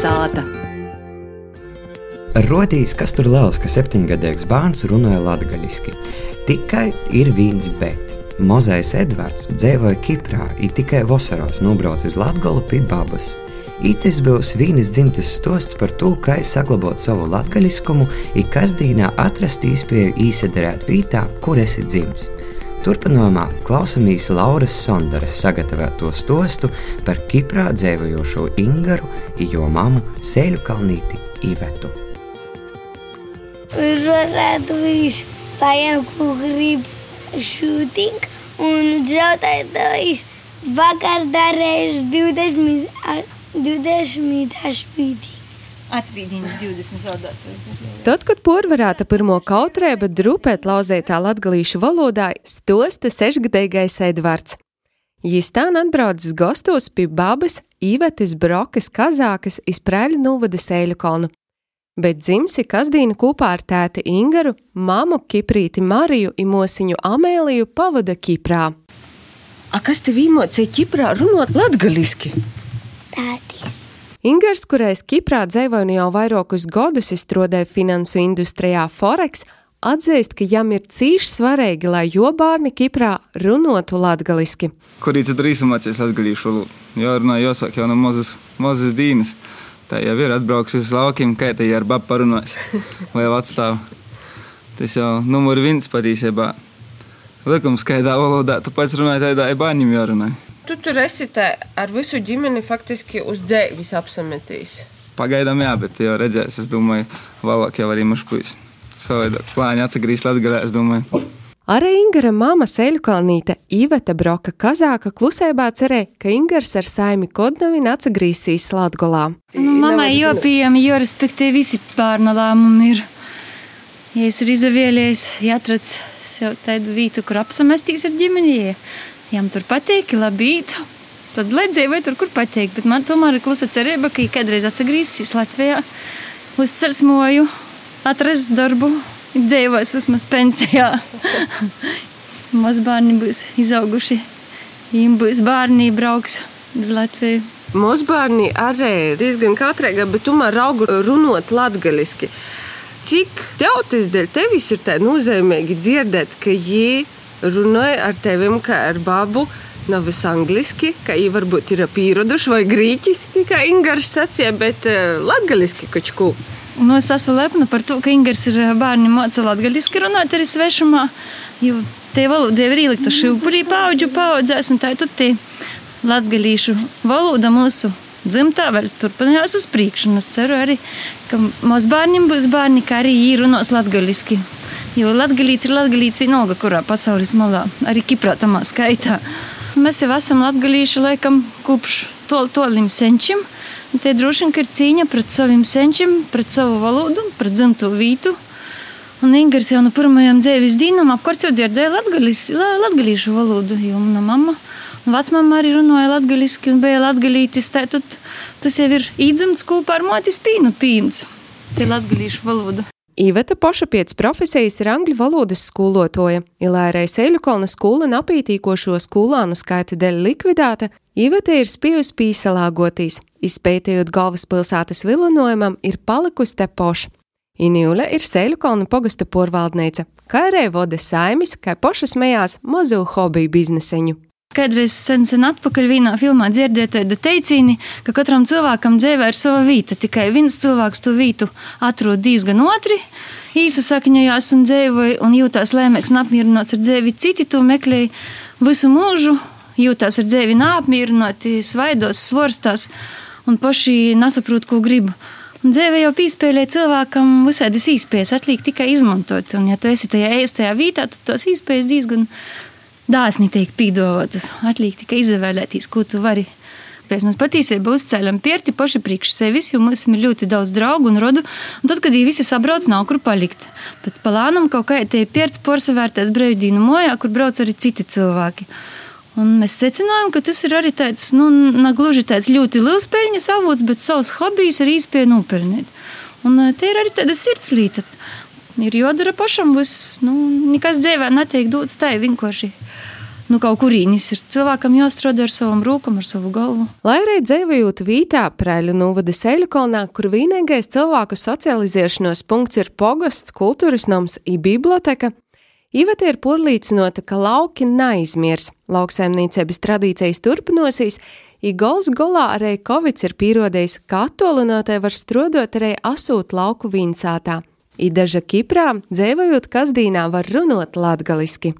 sāta. Rodīs, kas tur lēls, ka septiņgadīgs bērns runāja latviešu. Tikai ir viens bet. Mozais Edvards dzīvoja Kiprā, ir tikai Vosaros nobraucis uz Latviju pie babas. Itis būs vienas dzimtes stosts par to, kā saglabāt savu latgaļiskumu, ir kasdienā atrast iespēju īsederēt vietā, kur esi dzimis. Turpinājumā klausāmies Lauras Sondaras sagatavoto stostu par Kiprā dzīvojošo Ingaru, jo mamu Sēļu kalnīti Ivetu. Varētu viņš paņemt, ko grib šūting, un zaudētājs vakar darījis 20, 20 spītī. Atspīdījums 20 zaudētos. Tad, kad porvarēta pirmo kautrēba drupēt lauzētā latgalīšu valodā, stosta sešgadīgais Edvards. Jis tā atbraucis gastos pie babas Īvetes Brokas Kazākas izprēļu novada Sēļu kalnu, bet dzimsi kasdīnu kopā ar tēti Ingaru, mamu Kiprīti Mariju un mosiņu Amēliju pavada Kiprā. A kas tev īmocīja Kiprā runāt latgaliski? Tētis. Ingers, kurais Kiprā dzīvoja jau vairākus gadus, izstrādāja finansu industrijā Forex, atzīst, ka jam ir cīši svarīgi, lai jo bērni Kiprā runātu latgaliski. Kurī tad arī mācīs latgalīšu valodu? Jo runā jāsāk jau no mazas, mazas dīnas. Tā jau ir atbrauks uz laukiem, kā te ar babu parunās vai atstāv. Tas jau numur viens patiesībā. Likums, kādā valodā tu pats runāji, tādā bērniem jārunā. Tu tur esi tā ar visu ģimeni faktiski uz dzēvis apsametījis. Pagaidām, jā, bet jau redzēs, es domāju, vēlāk jau arī mašpuis. Savādāk plāni atsagrīst Latgalē, es domāju. Arī Ingara māma Sēļu kalnīte Iveta Broka Kazāka klusībā cerēja, ka Ingars ar saimi Kodnavinu atsagrīsīs Latgolā. Nu, mammai jopījām, jo respektē visi bērnu lēmumi ir. Ja es ir izvēlējies, ja atrads sev tādu vietu, kur apsamestīs ar ģimeni, ja jām tur patīk, labi īt, tad lai dzīvoja tur, kur patīk. Bet man tomēr ir klusa cerība, ka kādreiz atsagrīsīs Latvijā, uzcels moju, atrast darbu, dzīvos vismaz pensijā. Mazbērni būs izauguši, viņiem būs bērni, brauks uz Latviju. Mūsbērni arī diezgan kautrīgi, bet tomēr augu runāt latgaliski. Cik tev tas dēļ tevis ir tā nozīmīgi dzirdēt, ka viņi runāja ar tevim kā ar babu? Nav viss angliski, kā viņi varbūt ir pieraduši, vai grieķiski, kā Ingūns sacīja, bet uh, latviešu kaut ko. Nu, es esmu lepna par to, ka Ingūns ir bērni mācīja latviešu runāt arī svešumā. Jo tie valoda ir ielikta šūpurī paudžu paudzēs, un tā ir tie latviešu valoda mūsu dzimtā vēl turpinājās uz priekšu. Es ceru arī, ka mūsu bērniem būs bērni, kā arī runās latviešu. Jo latgalīts ir latgalīts vienalga, kurā pasaules malā, arī Kiprā tamā skaitā. Mēs jau esam latgalīši laikam kopš tol, tolim senčim. Tie droši vien ir cīņa pret saviem senčiem, pret savu valodu, pret dzimto vītu. Un Ingūns jau no pirmajām dzīves dienām apkārt jau dzirdēja latviešu valodu, jo mana mamma un vecmāma arī runāja latviešu un bija latgalītis. Tas jau ir īdzimts kopā ar moti spīnu pīns. Tie latviešu valoda. Iveta paša pēc profesijas ir angļu valodas skolotoja, Ilērai Sēļukolna skola napītīkošo skolānu skaita dēļ likvidēta, Iveta ir spējusi pīsalāgotīs, izpētējot galvaspilsētas vilinojumam, ir palikusi te poša. Inīle ir Sēļukolna pogasta porvaldneica, kā arī voda saimis, kā poša smējās mozu hobiju bizneseņu. Kādreiz sen, sen atpakaļ vienā filmā dzirdēju tādu teicienu, ka katram cilvēkam dzīvē ir sava vieta. Tikai viens cilvēks to vietu atrod diezgan otri, īsa sakņojās un dzīvoja un jūtās lēmīgs un apmierināts ar dzīvi. Citi to meklēja visu mūžu, jūtās ar dzīvi neapmierināti, svaidos, svorstās un paši nesaprot, ko grib. Un dzīve jau pīspēlē cilvēkam visādas īspējas, atliek tikai izmantot. Un, ja tu esi tajā ēstajā vietā, tad tos īspējas diezgan dāsni tiek pīdotas. Atliek tikai izvēlēties, ko tu vari. Pēc mēs patiesībā uzcēlām pierti paši priekš sevis, jo mums ir ļoti daudz draugu un rodu. Un tad, kad viņi visi sabrauc, nav kur palikt. Bet palānam kaut kā tie pierts porcelānās brīvdīnu mojā, kur brauc arī citi cilvēki. Un mēs secinājām, ka tas ir arī tāds, nu, gluži tāds ļoti liels peļņas avots, bet savus hobijus arī spēja nopelnīt. Un te ir arī tāda sirdslīta. Ir jādara pašam, viss, nu, nekas dzīvē netiek dots tā, vienkārši nu, kaut kurīnis ir cilvēkam jāstrādā ar savam rūkam, ar savu galvu. Lai arī dzīvojot Vītā, Prēļu novada Seļukolnā, kur vienīgais cilvēku socializēšanos punkts ir pogosts, kultūras noms un biblioteka, Iveta ir porlīcinota, ka lauki neaizmirs, lauksaimniecības tradīcijas turpinosies, i gols golā arī Covid ir pierodējis, ka attālinātai var strodot arī asūt lauku vīnsātā. I daža Kiprā, dzēvojot kasdīnā, var runot latgaliski.